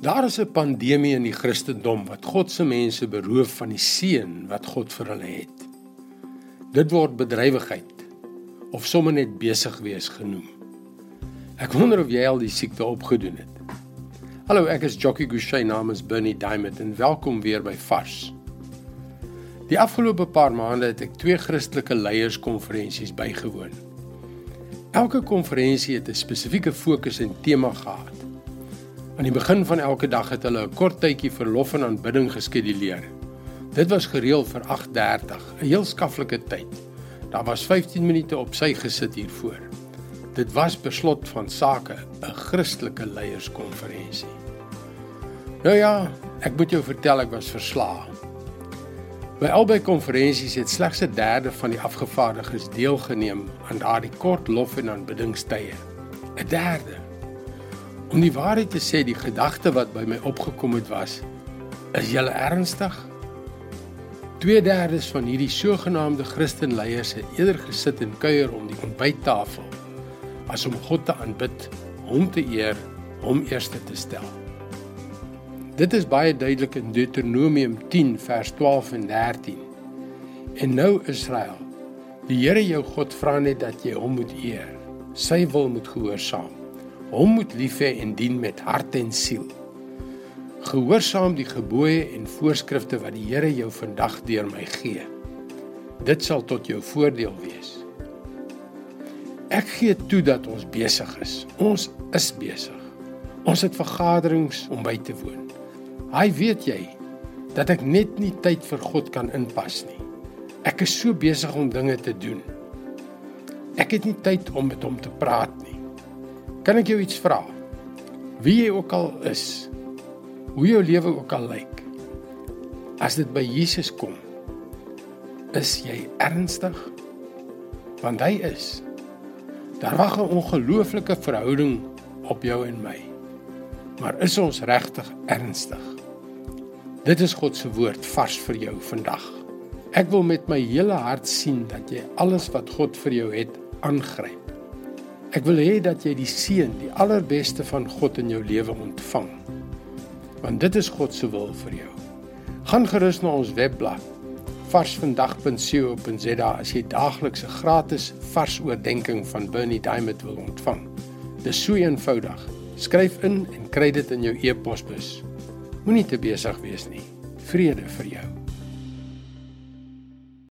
Daar is 'n pandemie in die Christendom wat God se mense beroof van die seën wat God vir hulle het. Dit word bedrywigheid of sommer net besig wees genoem. Ek wonder of jy al die siekte opgedoen het. Hallo, ek is Jockey Gouchee namens Bernie Diamond en welkom weer by Vars. Die afgelope paar maande het ek twee Christelike leierskonferensies bygewoon. Elke konferensie het 'n spesifieke fokus en tema gehad. Aan die begin van elke dag het hulle 'n kort tydjie verlof en aanbidding geskeduleer. Dit was gereël vir 8:30, 'n heel skaflike tyd. Daar was 15 minute op sy gesit hiervoor. Dit was beslot van sake, 'n Christelike leierskonferensie. Nou ja, ek moet jou vertel ek was verslae. By albei konferensies het slegs 'n derde van die afgevaardigdes deelgeneem aan daardie kort lof en aanbiddingstye. 'n Derde. Om die waarheid te sê, die gedagte wat by my opgekom het was: Is julle ernstig? 2/3 van hierdie sogenaamde Christenleiers het eerder gesit en kuier om die ontbyttafel as om God te aanbid, hom te eer, hom eerste te stel. Dit is baie duidelik in Deuteronomium 10 vers 12 en 13. En nou Israel, die Here jou God vra net dat jy hom moet eer. Sy wil moet gehoorsaam hom moet lief hê en dien met hart en siel. Gehoorsaam die gebooie en voorskrifte wat die Here jou vandag deur my gee. Dit sal tot jou voordeel wees. Ek gee toe dat ons besig is. Ons is besig. Ons het vergaderings om by te woon. Hy weet jy dat ek net nie tyd vir God kan inpas nie. Ek is so besig om dinge te doen. Ek het nie tyd om met hom te praat nie. Kan ek jou iets vra? Wie jy ook al is, hoe jou lewe ook al lyk, as dit by Jesus kom, is jy ernstig? Want hy is. Daar wag 'n ongelooflike verhouding op jou en my. Maar is ons regtig ernstig? Dit is God se woord vars vir jou vandag. Ek wil met my hele hart sien dat jy alles wat God vir jou het, aangryp. Ek wil hê dat jy die seën, die allerbeste van God in jou lewe ontvang. Want dit is God se wil vir jou. Gaan gerus na ons webblad varsvandag.co.za as jy daagliks 'n gratis vars oordeenking van Bernie Diamond wil ontvang. Dis so eenvoudig. Skryf in en kry dit in jou e-posbus. Moenie te besig wees nie. Vrede vir jou.